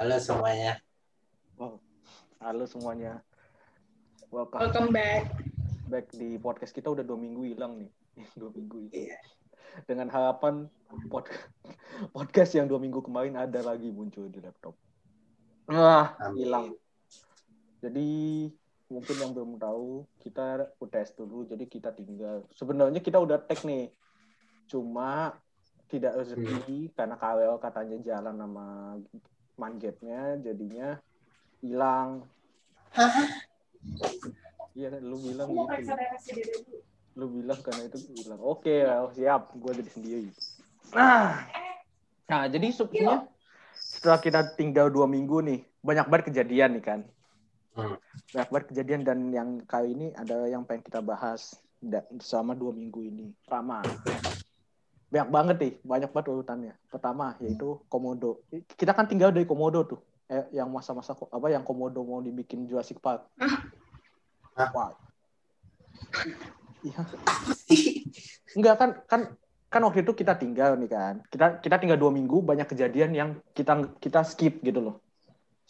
Halo semuanya. Wow. Halo semuanya. Welcome Welcome back. back di podcast kita udah dua minggu hilang nih. Dua minggu. Iya. Dengan harapan pod- podcast yang dua minggu kemarin ada lagi muncul di laptop. Wah, hilang. Jadi mungkin yang belum tahu kita tes dulu jadi kita tinggal sebenarnya kita udah tag nih cuma tidak rezeki karena KWL katanya jalan sama manjetnya jadinya hilang. Iya kan lu bilang gitu. lu bilang karena itu hilang. Oke well, siap. Gue jadi sendiri. Nah. Nah jadi sebenarnya setelah kita tinggal dua minggu nih banyak banget kejadian nih kan? Hmm. banyak banget kejadian dan yang kali ini ada yang pengen kita bahas selama dua minggu ini. Pertama banyak banget nih banyak banget urutannya pertama yaitu komodo kita kan tinggal dari komodo tuh eh, yang masa-masa apa yang komodo mau dibikin Jurassic Park Hah? Wah. Iya. Enggak kan kan kan waktu itu kita tinggal nih kan. Kita kita tinggal dua minggu banyak kejadian yang kita kita skip gitu loh.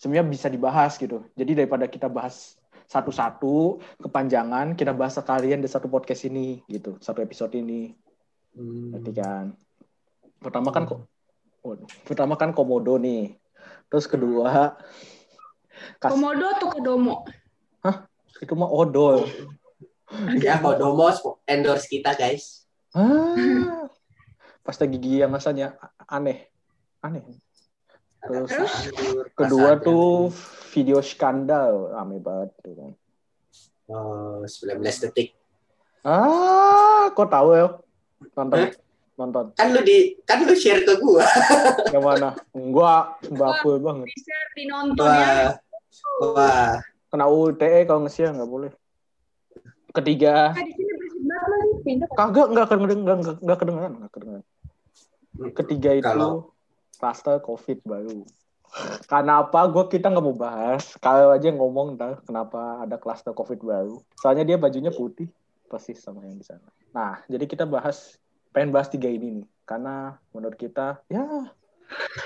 Sebenarnya bisa dibahas gitu. Jadi daripada kita bahas satu-satu kepanjangan, kita bahas sekalian di satu podcast ini gitu, satu episode ini. Hmm. Berarti kan. Pertama kan kok waduh, pertama kan komodo nih. Terus kedua kas- Komodo atau Kodomo? itu mah odol. Ya Kodomo endorse kita guys. Ah, pasta gigi yang rasanya aneh, aneh. Terus sayur, Kedua tuh video skandal, rame banget tuh kan. Oh, 19 detik. Ah, kok tahu ya? Nonton, Hah? nonton. Kan lu di kan lu share ke gua. Yang mana? Enggak, sembako banget. Bisa dinonton ya. Wah. Wah. Kena UTE kalau nge-share nggak boleh. Ketiga, Ah, di sini berisik banget lagi. Pindah. kagak nggak kedengeran, nggak nggak kedengeran, nggak kedengeran. Ketiga itu Kalau- cluster COVID baru. Karena apa? Gue kita nggak mau bahas. Kalau aja ngomong ntar kenapa ada cluster COVID baru. Soalnya dia bajunya putih, persis sama yang di sana. Nah, jadi kita bahas, pengen bahas tiga ini nih. Karena menurut kita, ya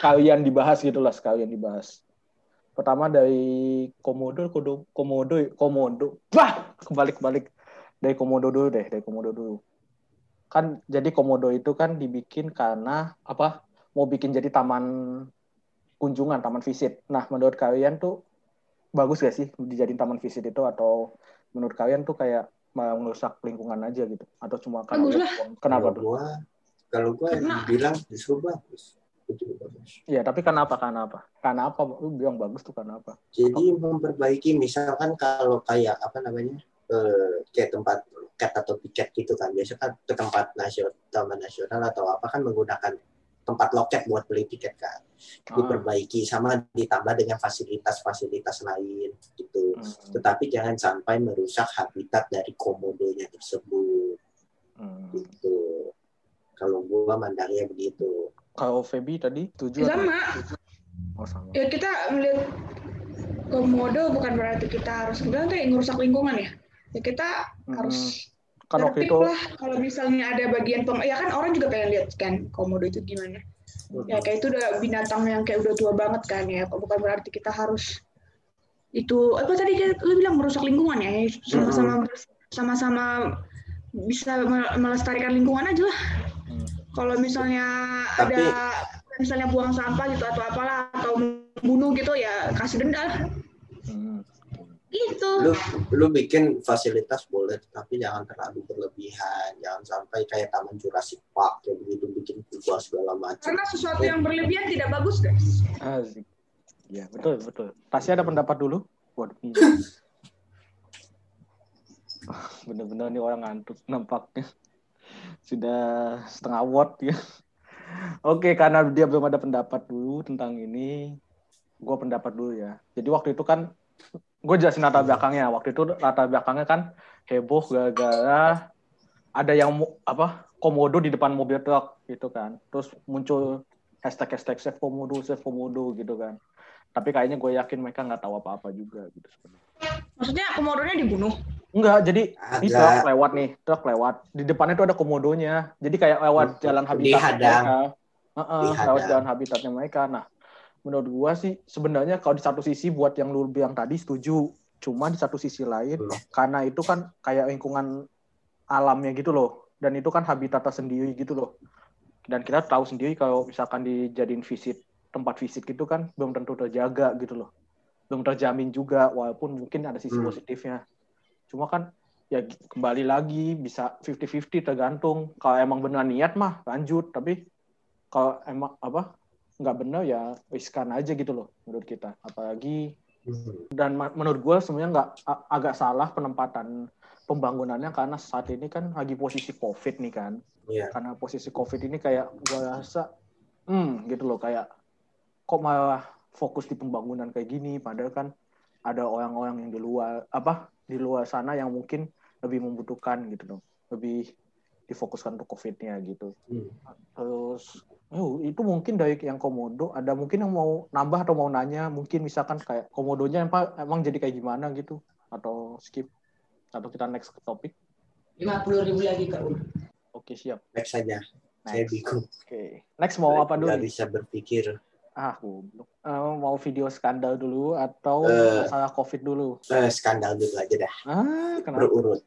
sekalian dibahas gitu lah, sekalian dibahas. Pertama dari Komodo, Kodo, Komodo, Komodo. Wah, kebalik-balik. Dari Komodo dulu deh, dari Komodo dulu. Kan jadi Komodo itu kan dibikin karena apa? Mau bikin jadi taman kunjungan, taman visit. Nah, menurut kalian tuh bagus gak sih dijadiin taman visit itu atau menurut kalian tuh kayak malah merusak lingkungan aja gitu atau cuma karena Bagus uang? kenapa Kalau tuh? gua kalau gua Karena- bilang justru bagus. Iya, tapi kenapa? Karena apa? Karena apa? Lu bilang bagus tuh karena apa? Jadi memperbaiki misalkan kalau kayak apa namanya? eh, kayak tempat loket atau tiket gitu kan. Biasa kan ke tempat nasional, taman nasional atau apa kan menggunakan tempat loket buat beli tiket kan. Ah, Diperbaiki sama ditambah dengan fasilitas-fasilitas lain gitu. hmm, Tetapi jangan sampai merusak habitat dari komodonya tersebut hmm. gitu. Kalau gua mandangnya begitu. Kalau Feby tadi tujuh atau- Sama. Oh, sama. Ya kita melihat Komodo bukan berarti kita harus bilang kayak ngerusak lingkungan ya. Ya kita Hmm. harus Kan waktu itu lah kalau misalnya ada bagian peng ya kan orang juga pengen lihat kan komodo itu gimana. Ya kayak itu udah binatang yang kayak udah tua banget kan ya bukan berarti kita harus itu apa tadi dia- lu bilang merusak lingkungan ya sama-sama sama-sama bisa me- melestarikan lingkungan aja lah. Hmm. kalau misalnya Tapi- ada misalnya buang sampah gitu atau apalah atau bunuh gitu ya kasih denda Hmm. Gitu Lu lu bikin fasilitas boleh, tapi jangan terlalu berlebihan. Jangan sampai kayak Taman Jurassic Park kayak begitu bikin kubah segala macam. karena sesuatu yang berlebihan tidak bagus guys Asik. Iya, betul, betul. Tasya ada pendapat dulu? Waduh. Ah, Bener-bener nih orang ngantuk nampaknya. Sudah setengah watt ya. Oke, karena dia belum ada pendapat dulu tentang ini, gue pendapat dulu ya. Jadi waktu itu kan, gue jelasin latar belakangnya. Waktu itu latar belakangnya kan heboh gara-gara ada yang apa komodo di depan mobil truk gitu kan. Terus muncul hashtag hashtag save komodo, save komodo gitu kan. Tapi kayaknya gue yakin mereka nggak tahu apa-apa juga gitu sebenarnya. maksudnya komodonya dibunuh Enggak, jadi di Agak. truk lewat nih, truk lewat. Di depannya tuh ada komodonya. Jadi kayak lewat Hmm, jalan habitat mereka. Heeh, Dihadang. lewat jalan habitatnya mereka. Nah, menurut gua sih sebenarnya kalau di satu sisi buat yang lu bilang tadi setuju. Cuma di satu sisi lain Hmm. karena itu kan kayak lingkungan alamnya gitu loh. Dan itu kan habitatnya sendiri gitu loh. Dan kita tahu sendiri kalau misalkan dijadiin visit tempat visit gitu kan belum tentu terjaga gitu loh. Belum terjamin juga walaupun mungkin ada sisi Hmm. positifnya. Cuma kan ya kembali lagi bisa 50-50 tergantung. Kalau emang benar niat mah lanjut. Tapi kalau emang apa nggak benar ya riskan aja gitu loh menurut kita apalagi Hmm. dan menurut gue sebenarnya nggak agak salah penempatan pembangunannya karena saat ini kan lagi posisi covid nih kan Iya. karena posisi covid ini kayak gue rasa hmm gitu loh kayak kok malah fokus di pembangunan kayak gini padahal kan ada orang-orang yang di luar apa di luar sana yang mungkin lebih membutuhkan gitu loh lebih difokuskan untuk covidnya gitu Hmm. terus oh, itu mungkin dari yang komodo ada mungkin yang mau nambah atau mau nanya mungkin misalkan kayak komodonya emang, emang jadi kayak gimana gitu atau skip atau kita next ke topik lima puluh ribu lagi kak oke siap Next saja. Saya bingung. oke next mau apa dulu Nggak nih? bisa berpikir. ah goblok Eh, mau video skandal dulu atau Eh. masalah covid dulu Eh, skandal dulu aja dah. ah kenapa Berurut.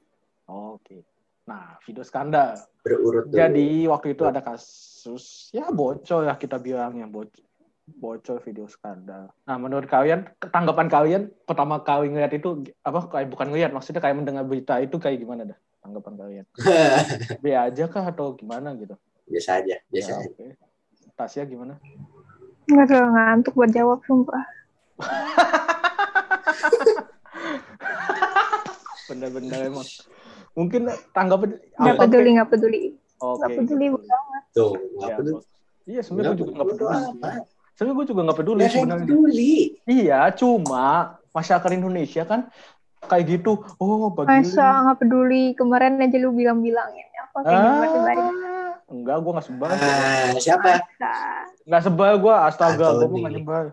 oke nah video skandal Berurut dulu. Jadi waktu itu ada kasus ya bocor ya kita bilangnya bocor bocor video skandal. Nah menurut kalian tanggapan kalian pertama kali ngeliat itu apa kayak bukan ngeliat maksudnya kayak mendengar berita itu kayak gimana dah tanggapan kalian? B aja kah atau gimana gitu? biasa aja. Biasa Ya, aja. oke. Tasya gimana? Nggak terlalu ngantuk buat jawab, sumpah. Bener-bener emang. Mungkin tanggapan Nggak peduli, nggak peduli. Oke. Nggak peduli banget. Tuh, Ya, nggak peduli. Iya sebenarnya gue juga nggak peduli. Sebenarnya gue juga nggak peduli Nggak peduli. Iya, cuma masyarakat Indonesia kan kayak gitu. Oh, bagi Masa nggak peduli? Kemarin aja lu bilang-bilangin. Apa kayak Ah, gimana enggak, gue nggak sebal. Ah, siapa? Masa. Nggak sebal gue, astaga, gue nggak sebal.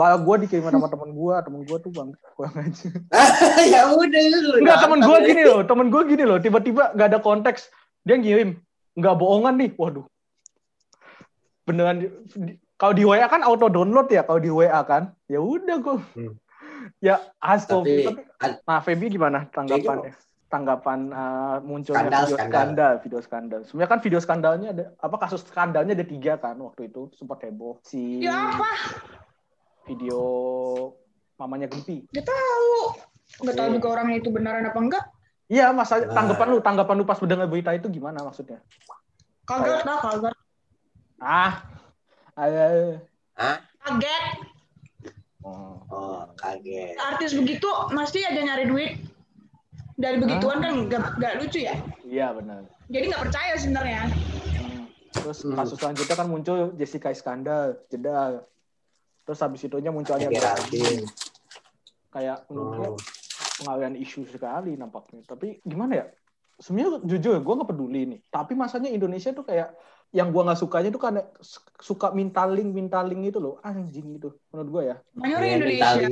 Malah gue dikirim sama temen gue, temen gue tuh bang, kurang aja. ya udah lu. Enggak, temen gue gini loh, temen gue gini loh, tiba-tiba nggak ada konteks, dia ngirim, nggak bohongan nih, waduh. Beneran, kalau di WA kan auto download ya, kalau di WA kan, ya udah gue. Hmm. Ya, astaga. Tapi, Tapi, nah, Feby gimana tanggapannya? Tanggapan uh, munculnya Skandal, video skandal. skandal. video skandal. Sebenarnya kan video skandalnya ada, apa kasus skandalnya ada tiga kan waktu itu sempat heboh. Si Ya apa? Video mamanya Gempi. Gak tahu. Gak tahu Iya. juga orangnya itu benaran apa enggak. Iya, masa Nah. tanggapan lu, tanggapan lu pas mendengar berita itu gimana maksudnya? Kagak dah, kagak. Ah, ayo. Kaget. Oh. Oh, kaget. Artis begitu pasti aja nyari duit. Dari begituan kan gak, gak lucu ya. Iya benar. Jadi nggak percaya sebenarnya. Hmm. Terus Hmm. kasus selanjutnya kan muncul Jessica Iskandar, jeda. Terus habis itunya munculnya Geraldine. kayak menurut Oh. pengalian isu sekali nampaknya. Tapi gimana ya? Sebenarnya jujur gue nggak peduli nih. Tapi masanya Indonesia tuh kayak yang gue nggak sukanya tuh kan suka minta link minta link itu loh anjing gitu menurut gue ya. Iya, Indonesia.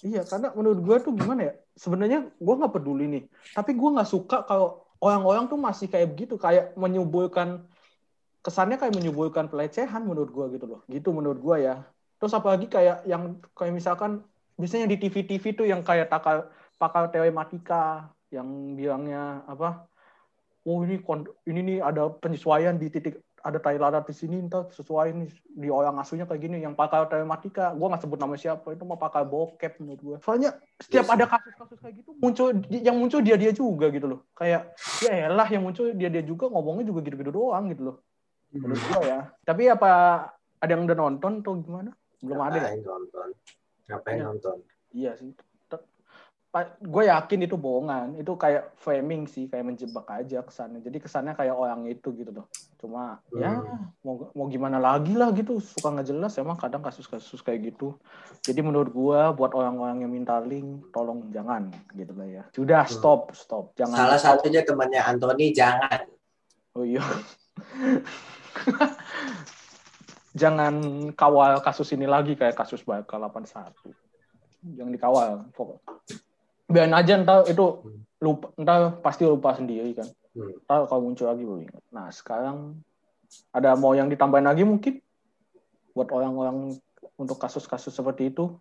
Iya, karena menurut gue tuh gimana ya? Sebenarnya gue nggak peduli nih, tapi gue nggak suka kalau orang-orang tuh masih kayak begitu, kayak menyuburkan kesannya kayak menyuburkan pelecehan menurut gue gitu loh. Gitu menurut gue ya. Terus apalagi kayak yang kayak misalkan biasanya di TV-TV tuh yang kayak takal pakal telematika yang bilangnya apa? Oh ini ini nih ada penyesuaian di titik ada tai lalat di sini entar sesuai nih di orang asuhnya kayak gini yang pakal telematika gue nggak sebut nama siapa itu mah pakal bokep menurut gue soalnya setiap Yes. ada kasus-kasus kayak gitu muncul yang muncul dia dia juga gitu loh. Kayak ya elah yang muncul dia dia juga ngomongnya juga gitu-gitu doang gitu loh. Menurut gue ya. Tapi apa ada yang udah nonton atau gimana belum ada ya Ngapain nonton? Ngapain Iya. nonton? Iya sih. Gue yakin itu bohongan. Itu kayak framing sih, kayak menjebak aja kesannya. Jadi kesannya kayak orang itu gitu loh. Cuma ya Hmm. mau mau gimana lagi lah gitu. Suka nggak jelas emang kadang kasus-kasus kayak gitu. Jadi menurut gua buat orang-orang yang minta link, tolong jangan gitu lah ya. Sudah Hmm. stop, stop. Jangan. Salah satunya temannya Anthony jangan. Oh iya. Jangan kawal kasus ini lagi kayak kasus Bakal 81. Jangan dikawal. Pokok. Biarin aja ntar itu lupa, ntar pasti lupa sendiri kan. Hmm. Ntar kalau muncul lagi baru ingat. Nah sekarang ada mau yang ditambahin lagi mungkin buat orang-orang untuk kasus-kasus seperti itu.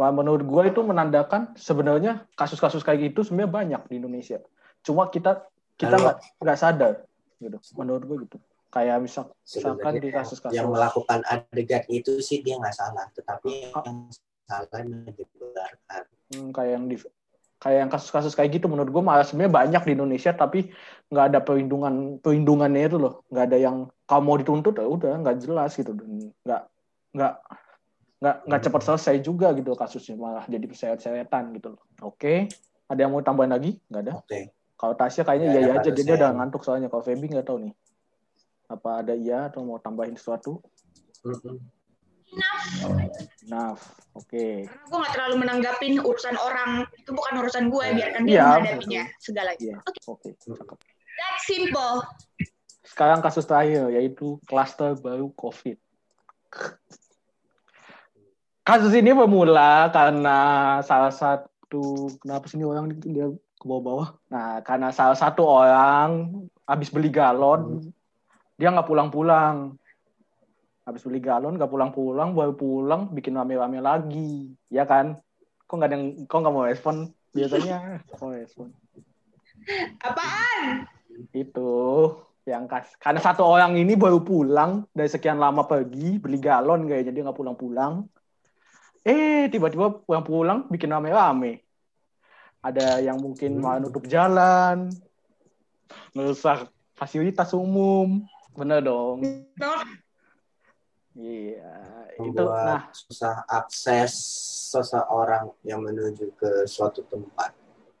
Menurut gue itu menandakan sebenarnya kasus-kasus kayak gitu sebenarnya banyak di Indonesia. Cuma kita kita nggak sadar gitu. Menurut gue gitu. Kayak misal, misalkan di kasus-kasus. yang melakukan adegan itu sih dia nggak salah, tetapi Ah. yang salah menyebarkan. Hmm, kayak yang di kayak yang kasus-kasus kayak gitu menurut gue malah sebenarnya banyak di Indonesia tapi nggak ada perlindungan perlindungannya itu loh. Nggak ada yang kalau mau dituntut ya udah nggak jelas gitu. Dan nggak nggak nggak nggak cepat selesai juga gitu kasusnya malah jadi perseret-seretan gitu loh. Oke ada yang mau tambahin lagi? Nggak ada? Oke. kalau Tasya kayaknya Nggak iya iya aja dia udah ngantuk soalnya. Kalau Feby nggak tahu nih apa ada iya atau mau tambahin sesuatu Mm-mm. nah oke Karena gue gak terlalu menanggapin urusan orang. Itu bukan urusan gue, biarkan dia Iya. menghadapinya segalanya. iya oke cakep That's simple. Sekarang kasus terakhir yaitu klaster baru COVID. Kasus ini bermula karena salah satu kenapa sih ini orang dia ke bawah-bawah. Nah, karena salah satu orang habis beli galon, dia nggak pulang-pulang. Habis beli galon nggak pulang-pulang, baru pulang bikin rame-rame lagi, ya kan? Kok nggak ada yang, kok nggak mau respon? Biasanya kok respon Apaan? itu yang kas karena satu orang ini baru pulang dari sekian lama pergi beli galon kayaknya dia nggak pulang-pulang eh tiba-tiba pulang-pulang bikin rame-rame ada yang mungkin mau nutup jalan ngerusak fasilitas umum bener dong iya itu Membuat nah susah akses seseorang yang menuju ke suatu tempat.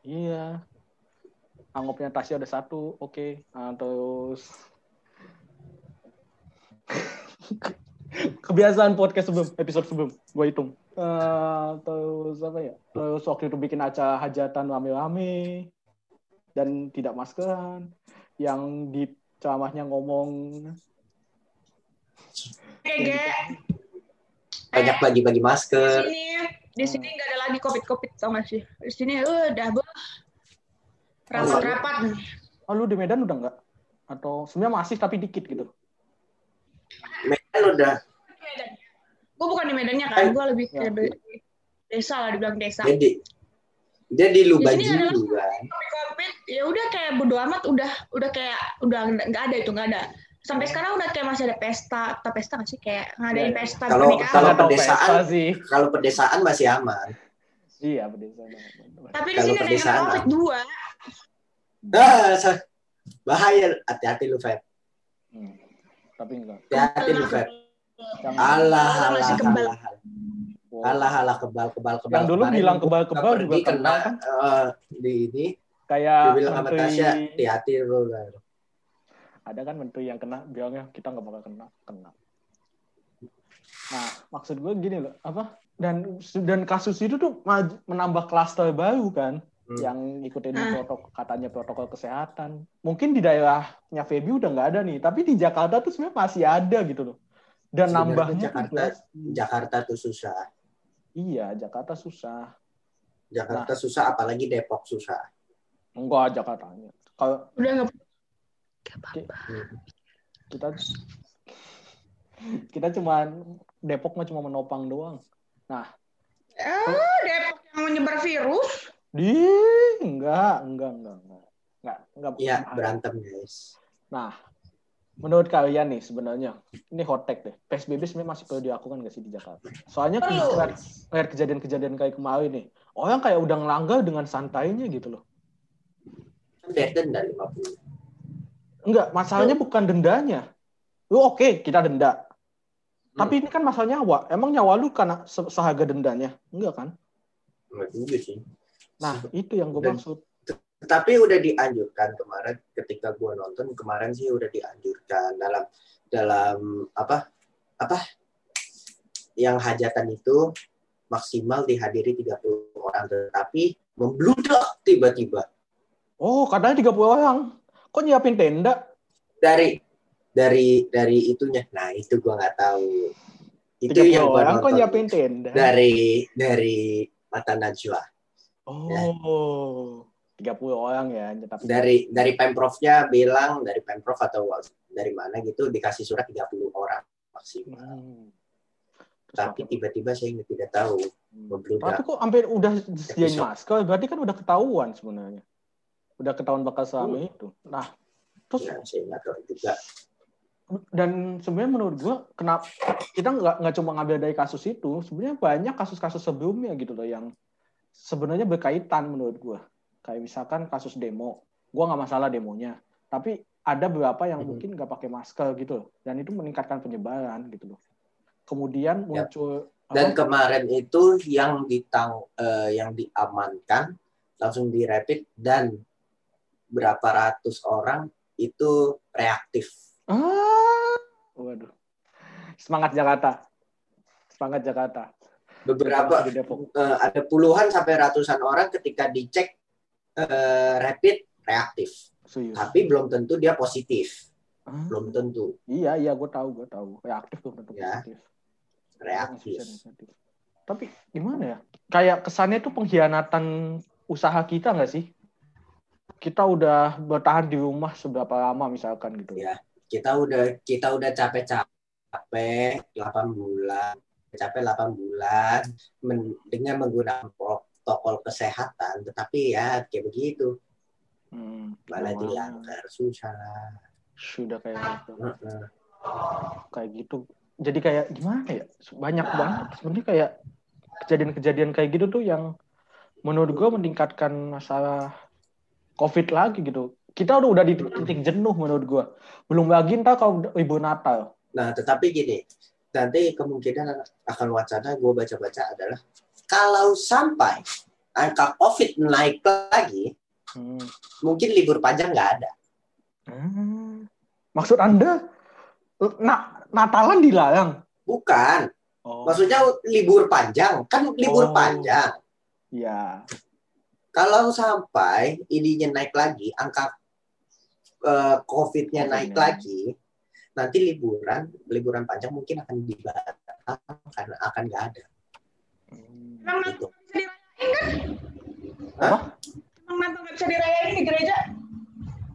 Iya. Anggapnya Tasya ada satu, oke. Nah, terus kebiasaan podcast sebelum episode sebelum gue hitung. Eh, terus apa ya? Terus waktu itu bikin acara hajatan rame-rame dan tidak maskeran. Yang di ceramahnya ngomong Gege. Banyak bagi-bagi Di masker. sini, di sini nggak ada lagi covid-covid tau gak sih? Di sini udah bu rapat-rapat nih. oh lu di Medan udah enggak? Atau sebenarnya masih tapi dikit gitu. Medan udah Medan. Gue bukan di Medannya kan, gue lebih ke Ya. de- desa lah, dibilang desa. jadi dia di adalah- kan. Covid, ya udah kayak bodo amat, udah udah kayak udah nggak ada itu nggak ada. Sampai sekarang udah kayak masih ada pesta, atau pesta nggak sih kayak ngadain Ya. pesta Kalau- pernikahan. kalau pedesaan- pesta sih. Kalau pedesaan masih aman. Iya, pedesaan. Tapi di sini ada yang covid dua. Ah, sa- bahaya. Hati-hati lu, Feb. Hmm. Tapi enggak. Hati-hati lu, Feb. Yang, Alah, alah, Masih kebal. alah. Alah, alah, kebal, kebal, kebal. Yang dulu Kemarin bilang gua kebal-kebal juga kena kan? eh, di ini. kayak bilang sama Tasya, hati-hati lu. ada kan menteri yang kena bilangnya kita nggak bakal kena kena nah maksud gue gini loh apa dan dan kasus itu tuh menambah klaster baru kan Hmm. yang ikutin Ah. protokol katanya protokol kesehatan mungkin di daerahnya Feby udah nggak ada nih tapi di Jakarta tuh sebenarnya masih ada gitu loh dan Sebenarnya nambahnya tuh Jakarta. Jakarta tuh susah. Iya Jakarta susah Jakarta Nah. susah, apalagi Depok susah. enggak Jakartanya kalau Udah nggak kita kita cuma Depok mah cuma menopang doang. Ah, Depok yang menyebar virus. Di enggak, enggak, enggak, enggak. Enggak, enggak. Iya, berantem guys. Nah, menurut kalian nih sebenarnya ini hot take deh. PSBB sebenarnya masih perlu dilakukan nggak sih di Jakarta? Soalnya lihat kejadian-kejadian kayak kemarin nih. Orang kayak udah ngelanggar dengan santainya gitu loh. Denda 50. Enggak, masalahnya bukan dendanya. Lu oke, kita denda. Tapi ini kan masalah nyawa. Emang nyawa lu karena se- seharga dendanya? Enggak kan? Enggak juga sih. Nah, itu yang gue maksud. Tapi udah dianjurkan kemarin ketika gua nonton kemarin sih udah dianjurkan dalam dalam apa apa yang hajatan itu maksimal dihadiri 30 orang tetapi membludak tiba-tiba Oh, katanya 30 orang. Kok nyiapin tenda? dari dari dari itunya. Nah, itu gua nggak tahu. Itu 30 yang gua orang kok nyiapin tenda? dari dari mata najwa. Oh, 30 orang ya. Tapi Dari dari pemprovnya bilang dari pemprov atau dari mana gitu dikasih surat 30 orang maksimal. Hmm. tapi tiba-tiba saya tidak tahu Hmm. Tapi kok hampir udah disediain masker, berarti kan udah ketahuan sebenarnya. Udah ketahuan bakal selama itu. Nah, terus Ya, saya nggak tahu juga. dan sebenarnya menurut gua kenapa kita nggak nggak cuma ngambil dari kasus itu, sebenarnya banyak kasus-kasus sebelumnya gitu loh yang sebenarnya berkaitan menurut gua. Kayak misalkan kasus demo, gua nggak masalah demonya, tapi ada beberapa yang Mhm. mungkin nggak pakai masker gitu loh, dan itu meningkatkan penyebaran gitu loh. Kemudian Ya. muncul Dan apa? kemarin itu yang ditang eh, yang diamankan langsung dirapid dan berapa ratus orang itu reaktif. Ah, waduh. Semangat Jakarta. Semangat Jakarta. Beberapa di Depok. eh, ada puluhan sampai ratusan orang ketika dicek eh, rapid reaktif. Serius. Tapi belum tentu dia positif. Ah, Belum tentu iya, iya, gue tahu, gue tahu. Reaktif tuh tentu Ya, positif. reaktif. Negatif. Tapi gimana ya? Kayak kesannya tuh pengkhianatan usaha kita nggak sih? Kita udah bertahan di rumah seberapa lama misalkan gitu. Ya. Kita udah kita udah capek-capek 8 bulan. Capek 8 bulan men- dengan menggunakan protokol kesehatan, tetapi ya kayak begitu. Hmm, Malah dilanggar susah. Sudah kayak gitu. Heeh. Kayak gitu. Jadi kayak gimana ya? Banyak banget. Sebenarnya kayak kejadian-kejadian kayak gitu tuh yang menurut gue meningkatkan masalah COVID lagi gitu. Kita udah udah di titik jenuh menurut gue. Belum lagi ntar kalau libur Natal. Nah, tetapi gini, nanti kemungkinan akan wacana gue baca-baca adalah kalau sampai angka COVID naik lagi, Hmm. mungkin libur panjang nggak ada. Hmm. Maksud Anda na Natalan dilarang? Bukan, Oh, maksudnya libur panjang kan libur Oh. panjang. ya. Kalau sampai ininya naik lagi, angka eh, COVID-nya Oh, naik iya. lagi, nanti liburan liburan panjang mungkin akan dibatalkan karena akan nggak ada. Emang Gitu. Natal bisa dirayain kan? Apa? Emang nggak bisa dirayain di gereja?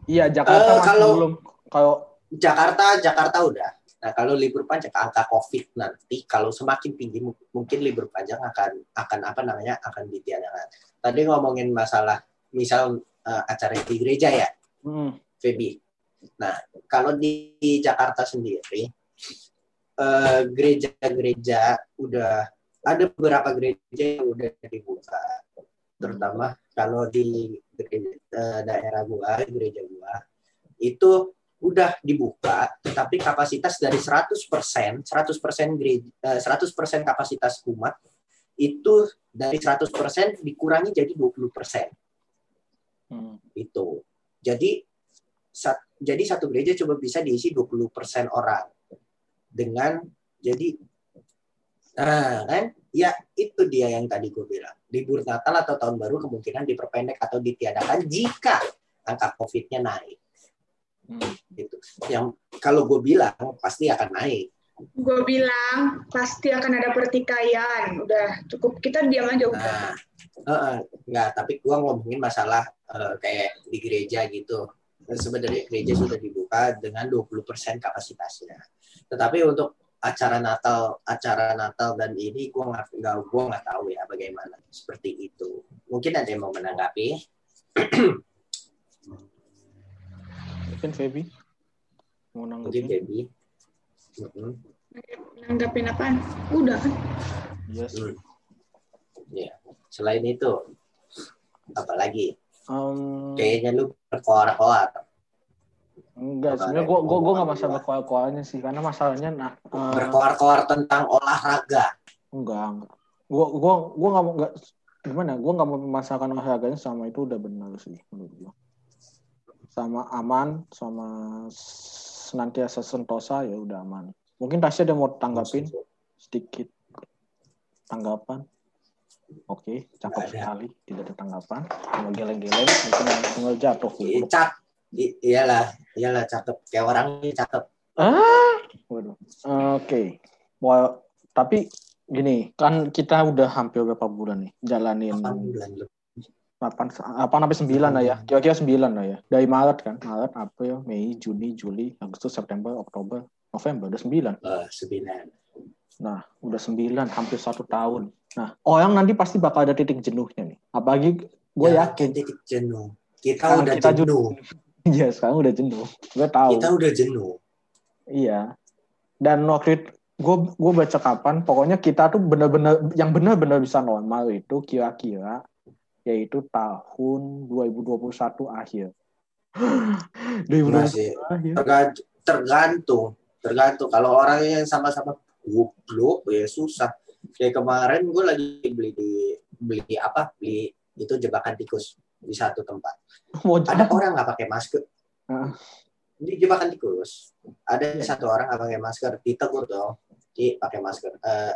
Iya Jakarta masih kalau- belum. Kalau Jakarta, Jakarta udah. Nah, kalau libur panjang angka COVID nanti kalau semakin tinggi mu- mungkin libur panjang akan akan apa namanya akan ditiadakan. Tadi ngomongin masalah misal eh, acara di gereja ya, hmm, Feby. Nah, kalau di, di Jakarta sendiri eh, gereja-gereja udah ada beberapa gereja yang udah dibuka. Terutama kalau di gereja, eh, daerah gua, gereja gua itu udah dibuka, tetapi kapasitas dari 100%, 100% gereja, eh, 100% kapasitas umat itu dari 100% dikurangi jadi 20% hmm. itu. Jadi sat- jadi satu gereja coba bisa diisi 20% orang. Dengan jadi nah kan ya itu dia yang tadi gue bilang. Libur Natal atau tahun baru kemungkinan diperpendek atau ditiadakan jika angka Covid-nya naik. Hmm. Gitu. Yang kalau gue bilang pasti akan naik. Gue bilang pasti akan ada pertikaian. Udah cukup kita diam aja udah. Nah, heeh, nggak, tapi gua ngomongin masalah eh, kayak di gereja gitu. Sebenarnya gereja sudah dibuka dengan 20% kapasitasnya. Tetapi untuk acara Natal, acara Natal dan ini gua nggak nggak gua nggak tahu ya bagaimana seperti itu. Mungkin ada yang mau menanggapi. Mungkin Feby mau Mungkin nanggepin. Debbie. Mm-mm. Nanggapin apaan? Udah kan? Yes. Hmm. Ya. Selain itu, apa lagi? Um, Kayaknya lu berkoar-koar. Enggak, sebenarnya gue gue gue nggak masalah koal-koalnya sih, karena masalahnya nah eh, Berkoar-koar tentang olahraga. enggak enggak. Gue gue gue nggak mau nggak gimana? Gue nggak mau memasakkan olahraganya sama itu udah benar sih menurut gue. Sama aman, sama senantiasa sentosa ya udah aman. Mungkin Tasya ada mau tanggapin sedikit tanggapan. Oke, cakep sekali. Tidak ada tanggapan. Cuma geleng-geleng, mungkin tinggal jatuh. Cak, I- iyalah, iyalah cakep. Kayak orang ini cakep. Ah, waduh. Oke. Well, tapi gini, kan kita udah hampir berapa bulan nih jalanin 8 bulan lebih. 8 8 sampai 9 lah ya. Kira-kira 9 lah ya. Dari Maret kan, Maret, April, Mei, Juni, Juli, Agustus, September, Oktober, November udah 9. Eh, sembilan. Nah, udah sembilan, hampir satu tahun. Nah, orang nanti pasti bakal ada titik jenuhnya nih. Apalagi gue Ya, yakin. titik jenuh. Kita Sekarang udah kita jenuh. Iya, sekarang udah jenuh. Gue tahu. Kita udah jenuh. Iya. Dan waktu itu gue gue baca kapan, pokoknya kita tuh bener-bener yang bener-bener bisa normal itu kira-kira yaitu tahun 2021 akhir. 2021 Masih akhir. tergantung, tergantung. Tergantung. Kalau orang yang sama-sama goblok ya susah. Kayak kemarin gue lagi beli di beli apa? Beli itu jebakan tikus di satu tempat. Mau Ada orang nggak pakai masker. Ah. Di jebakan tikus. Ada Iya. satu orang nggak pakai masker. Ditegur dong. Di pakai masker. Eh,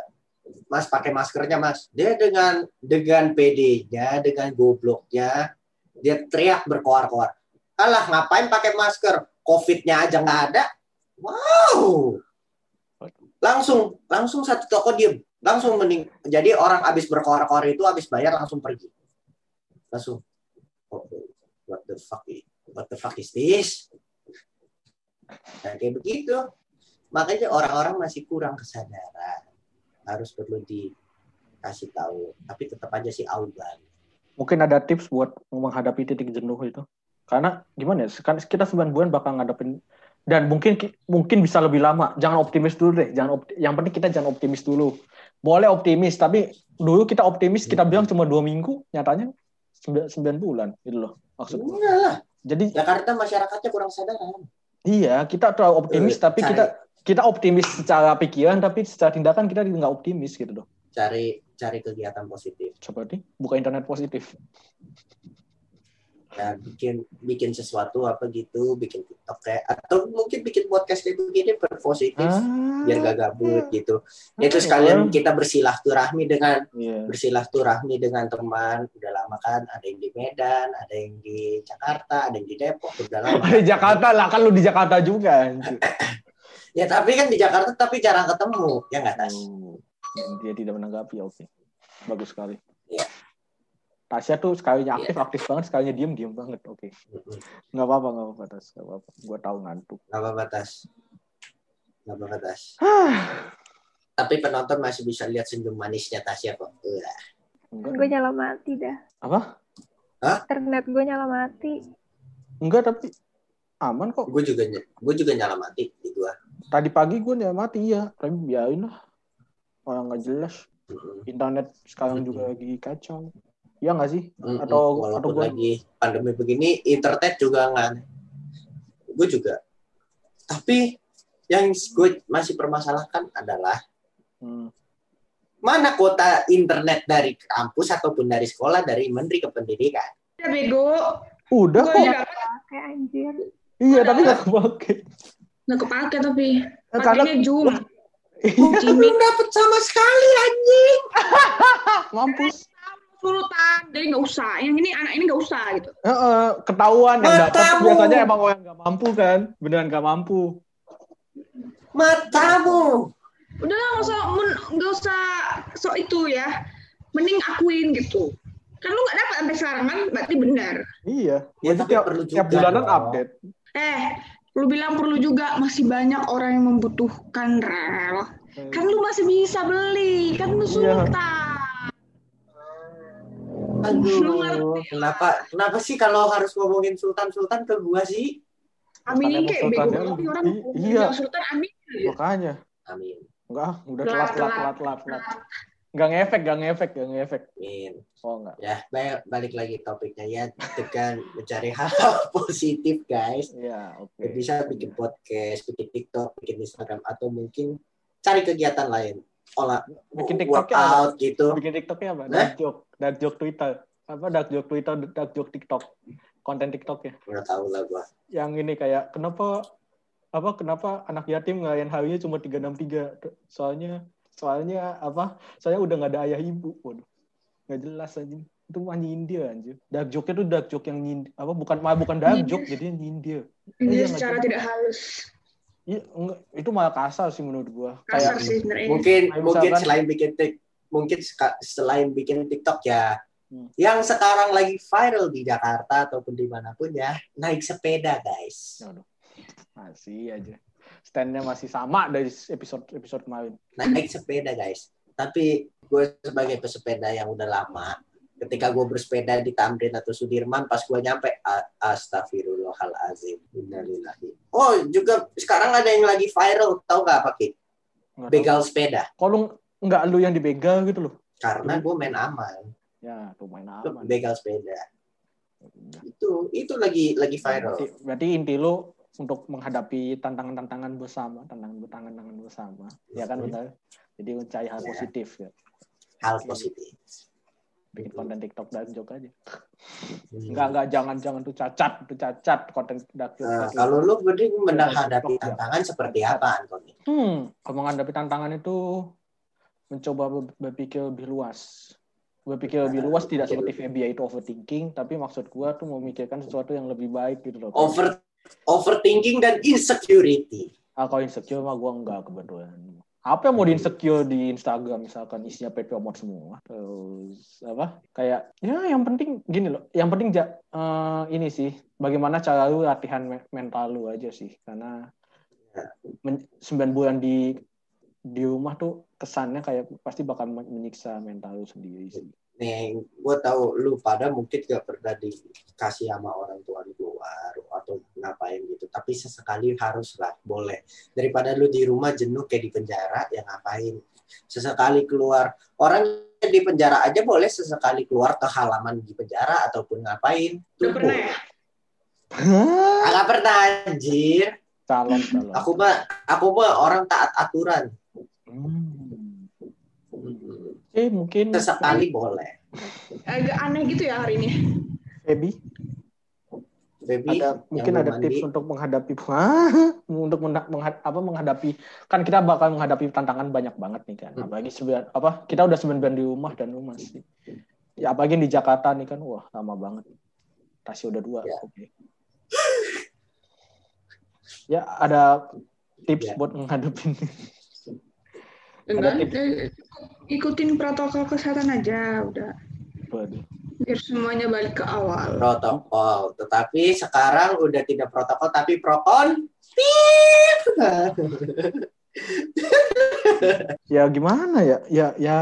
mas pakai maskernya mas. Dia dengan dengan PD-nya, dengan gobloknya, dia teriak berkoar-koar. Alah ngapain pakai masker? Covid-nya aja nggak ada. Wow. Langsung langsung satu toko diem. Langsung mending. Jadi orang habis berkoar-koar itu habis bayar langsung pergi. Langsung. What the fuck? i- What the fuck is this? Nah, kayak begitu. Makanya orang-orang masih kurang kesadaran. Harus perlu dikasih tahu. Tapi tetap aja sih auban. Mungkin ada tips buat menghadapi titik jenuh itu. Karena gimana ya? Kita 9 bulan bakal ngadepin dan mungkin mungkin bisa lebih lama. Jangan optimis dulu deh. Jangan opti- yang penting kita jangan optimis dulu. Boleh optimis, tapi dulu kita optimis kita bilang cuma dua minggu, nyatanya 9, bulan gitu loh maksud gue. Enggak lah. Jadi Jakarta masyarakatnya kurang sadaran. iya kita terlalu optimis, Eh, tapi cari- kita kita optimis secara pikiran, tapi secara tindakan kita nggak optimis gitu loh. Cari cari kegiatan positif. Seperti buka internet positif. Ya, bikin bikin sesuatu apa gitu, bikin TikTok kayak atau mungkin bikin podcast kayak begini berpositif Ah, biar gak gabut gitu. Itu Ah, sekalian kita bersilaturahmi dengan Iya. bersilaturahmi dengan teman udah lama kan ada yang di Medan ada yang di Jakarta ada yang di Depok udah lama Di Jakarta lah kan lu di Jakarta juga. ya tapi kan di Jakarta tapi jarang ketemu ya nggak tas Oh, dia tidak menanggapi oke. Bagus sekali. Iya. Tasya tuh sekalinya aktif aktif banget, sekalinya diem diem banget. Oke. Nggak apa-apa, nggak apa-apa Tas, nggak apa-apa. Gua tahu ngantuk. nggak apa-apa tas nggak apa-apa tas tapi penonton masih bisa lihat senyum manisnya Tasya kok. Enggak, Gue nyala mati dah. apa? Internet gue nyala mati. Enggak tapi aman kok. gue juga ny- gue juga nyala mati di gua Tadi pagi gue nyala mati ya, tapi biarin lah. Orang nggak jelas. Internet sekarang juga lagi kacau. Iya nggak sih? Mm-mm. Atau- walaupun atau gua- lagi pandemi begini internet juga nggak gue juga tapi yang gue masih permasalahkan adalah Hmm. mana kuota internet dari kampus ataupun dari sekolah dari Menteri Kependidikan. Ya bego. Udah kok. Kayak anjir. Iya tapi nggak kepake. nggak kepake tapi Karena pakainya Zoom. Iya, Belum dapat sama sekali anjing. mampus. Urutan jadi nggak usah yang ini anak ini nggak usah gitu Heeh, ketahuan yang dapat biasanya emang orang nggak mampu kan, beneran nggak mampu. Matamu. udah lah nggak usah nggak usah so itu ya mending akuin gitu kan lu nggak dapat sampai sekarang kan berarti benar Iya. Ya, tapi tiap, perlu tiap juga bulanan dong. update. eh lu bilang perlu juga masih banyak orang yang membutuhkan rel kan lu masih bisa beli kan lu Iya. Aduh, kenapa kenapa sih kalau harus ngomongin sultan-sultan ke gua sih? Amin Emang kayak sultan bego yang- banget orang iya. sultan amin Makanya. Amin. Enggak, ah, udah Telat, telat, telat, telat. telat. Enggak ngefek, enggak ngefek, enggak ngefek. Amin. Oh, enggak. Ya, ba- balik lagi topiknya ya, tekan mencari hal positif guys. Iya, oke. Ya, Bisa bikin podcast, bikin TikTok, bikin Instagram atau mungkin cari kegiatan lain. Olah Bikin TikToknya apa? workout gitu. Bikin TikToknya apa? Hah? Dark joke, dark joke Twitter. Apa dark joke Twitter, dark joke TikTok. Konten TikTok ya. Udah tahu lah gua. Yang ini kayak kenapa apa kenapa anak yatim ngelayan harinya cuma 363? Soalnya soalnya apa? Saya udah nggak ada ayah ibu. Waduh. Nggak jelas aja. Itu mah nyindir anjir. Dark joke itu dark joke yang nyindir. Apa bukan bukan dark Nyindir. joke jadi nyindir. ini Iya, secara tidak halus Iya, enggak, itu malah kasar sih menurut gua. kasar Kayak sih sebenarnya Mungkin Kayak mungkin misalkan- selain bikin tik mungkin selain bikin TikTok ya Hmm. yang sekarang lagi viral di Jakarta ataupun di mana pun ya naik sepeda guys. Aduh, masih aja. Standnya masih sama dari episode episode kemarin. naik sepeda guys. Tapi gue sebagai pesepeda yang udah lama, ketika gue bersepeda di Tamrin atau Sudirman, pas gue nyampe, astagfirullahalazim, innalillahi. Oh juga sekarang ada yang lagi viral, tau gak apa tahu. Begal sepeda. Kalau nggak lu yang dibegal gitu loh. Karena gue main aman, Ya, tuh main aman. begal sepeda. Itu itu lagi lagi viral. Berarti, berarti inti lu untuk menghadapi tantangan-tantangan bersama, tantangan-tantangan bersama, ya kan Mhm. benar. Jadi mencari hal Ya. positif ya. Hal positif. Bikin konten TikTok dan joke aja. Enggak enggak jangan jangan tuh cacat, tuh cacat konten dark joke. Nah, tadi. kalau lu berdiri menghadapi ya. tantangan seperti apa, Antoni? Hmm, kalau menghadapi tantangan itu mencoba ber- berpikir lebih luas. Berpikir lebih luas tidak seperti Feby itu overthinking, tapi maksud gua tuh memikirkan sesuatu yang lebih baik gitu loh. Over overthinking dan insecurity. Ah, kalau insecure mah gua enggak kebetulan. Apa yang mau di insecure di Instagram misalkan isinya PP omot semua. Terus apa? Kayak ya yang penting gini loh. Yang penting ja- eh, ini sih bagaimana cara lu latihan me- mental lu aja sih. Karena 9 bulan di di rumah tuh kesannya kayak pasti bakal men- menyiksa mental lu sendiri sih. Nih, gue tahu lu pada mungkin gak pernah dikasih sama orang tua di luar atau ngapain gitu. Tapi sesekali haruslah, boleh. Daripada lu di rumah jenuh kayak di penjara, ya ngapain. Sesekali keluar. Orang di penjara aja boleh sesekali keluar ke halaman di penjara ataupun ngapain. Tuh, pernah ya? Agak pernah anjir. Calon calon. Aku mah aku mah orang taat aturan. Hmm. Eh mungkin Sesekali boleh. Agak aneh gitu ya hari ini. Feby Baby, ada mungkin ada mandi. tips untuk menghadapi Hah? untuk mena- mengha- apa menghadapi kan kita bakal menghadapi tantangan banyak banget nih kan Hmm. apalagi sembilan apa kita udah sembilan bulan di rumah dan lu masih ya apalagi di Jakarta nih kan wah lama banget Tasya udah dua Ya. oke ya ada tips Ya. buat menghadapi Enggak, tips. eh, ikutin protokol kesehatan aja udah. Waduh. Biar semuanya balik ke awal. protokol. Tetapi sekarang udah tidak protokol tapi prokon. Ya gimana ya ya ya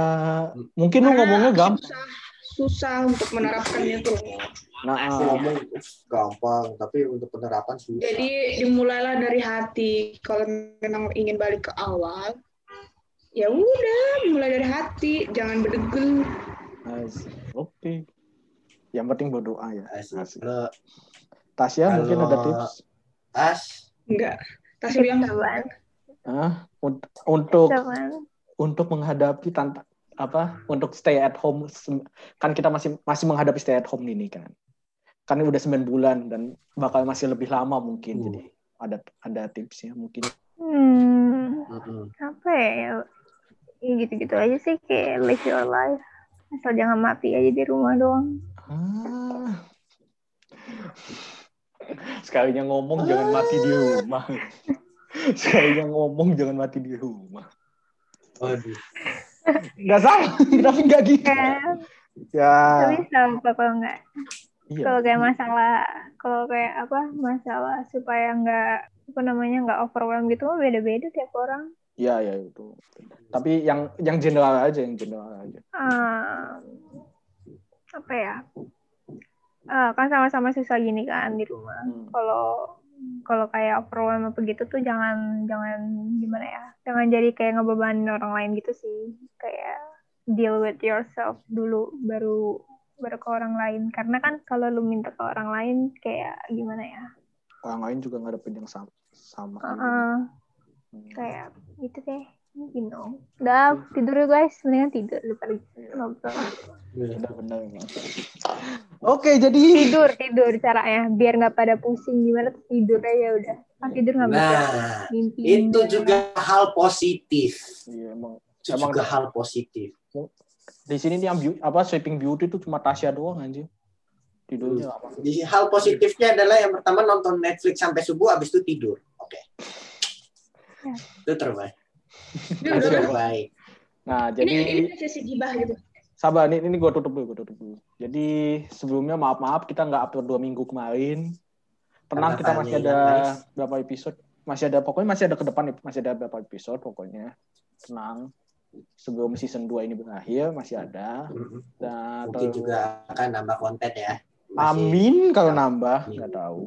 mungkin lu ngomongnya gampang Susah, susah untuk menerapkannya tuh. nah ah, Ngomong gampang, tapi untuk penerapan susah. Jadi dimulailah dari hati. Kalau memang ingin balik ke awal, ya udah dimulai dari hati, jangan berdegel. asik. oke yang penting berdoa ya Asik. Asik. Kalau Tasya mungkin Kalau- ada tips tas Enggak. Tasya bilang. Ah, un- untuk untuk menghadapi tantang apa untuk stay at home kan kita masih masih menghadapi stay at home ini kan kan ini udah 9 bulan dan bakal masih lebih lama mungkin Hmm. jadi ada ada tipsnya mungkin Hmm, mm-mm. apa ya? ya? Ya gitu-gitu aja sih kayak live your life. Asal jangan mati aja di rumah doang. Ah. sekalinya ngomong jangan mati di rumah. Sekalinya ngomong jangan mati di rumah. Waduh. nggak salah tapi nggak gitu. Kan, ya. Tapi apa kalau nggak iya. Kalau kayak masalah kalau kayak apa masalah supaya nggak apa namanya nggak overwhelm gitu mah beda-beda tiap orang. iya ya itu. Tapi yang yang general aja yang general aja. Ah, apa ya? Ah, kan sama-sama susah gini kan di rumah. Hmm. Kalau kalau kayak overwhelm apa gitu tuh jangan jangan gimana ya? Jangan jadi kayak ngebebanin orang lain gitu sih. Kayak deal with yourself dulu baru baru ke orang lain. Karena kan kalau lu minta ke orang lain kayak gimana ya? orang lain juga ngadepin yang sama sama. Ah, Hmm. kayak gitu deh. You know. Udah tidur ya guys, mendingan tidur daripada ngobrol. benar-benar oke jadi tidur tidur caranya biar nggak pada pusing gimana tidur aja udah kan tidur nggak bisa Nah, mimpi itu juga hal positif. iya, emang Itu Emang juga hal positif. di sini nih yang beau- apa sweeping beauty itu cuma Tasya doang anjir tidurnya lama Di hal positifnya adalah yang pertama nonton Netflix sampai subuh, habis itu tidur. Oke. Ya. Itu terbaik. Ya terbaik. nah Ini jadi ini sesi gibah gitu. sabar ini ini gue tutup dulu gue tutup dulu. Jadi sebelumnya maaf maaf kita nggak upload dua minggu kemarin. Tenang Karena kita masih ada guys. berapa episode? Masih ada pokoknya masih ada ke depan masih ada beberapa episode pokoknya. Tenang. Sebelum season 2 ini berakhir masih ada. Mm-mm. dan Mungkin terus- juga akan nambah konten ya. Masih- amin kalau nambah nggak tahu.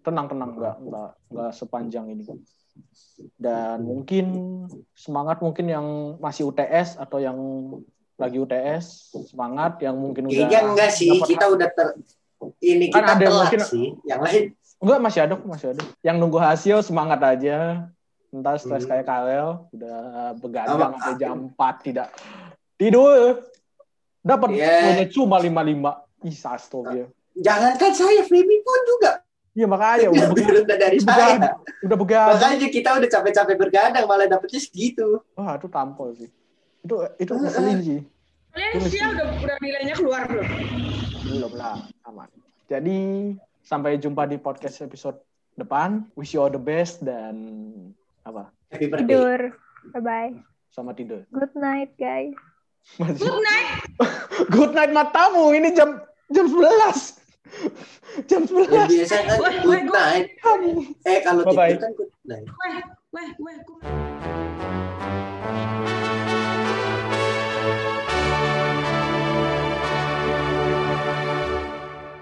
Tenang tenang nggak nggak nggak sepanjang ini dan mungkin semangat mungkin yang masih UTS atau yang lagi UTS semangat yang mungkin udah Kayaknya enggak sih, dapat kita udah ter ini Kan kita ada yang telat mungkin- sih. Yang lain Enggak, masih ada, kok, masih ada. Yang nunggu hasil semangat aja. Entar stres Hmm. kayak Karel, udah begadang sampai jam 4 tidak tidur. Dapat Iya. yeah. cuma 55. Ih, astaga. jangankan saya, Feby pun juga Iya, makanya udah begadang. dari Udah saya. Udah begadang. Makanya kita udah capek-capek bergadang malah dapetnya segitu. Wah, itu tampol sih. Itu itu ngeselin sih. Kalian sial udah udah nilainya keluar belum? Belum lah, aman. Jadi, sampai jumpa di podcast episode depan. Wish you all the best dan apa? Happy birthday. Tidur. Bye-bye. Sama tidur. Good night, guys. Masih- Good night. Good night matamu. Ini jam jam 11. Jam Ya 11. biasa kan good night. Eh kalau tidur kan good night. Weh, weh, weh.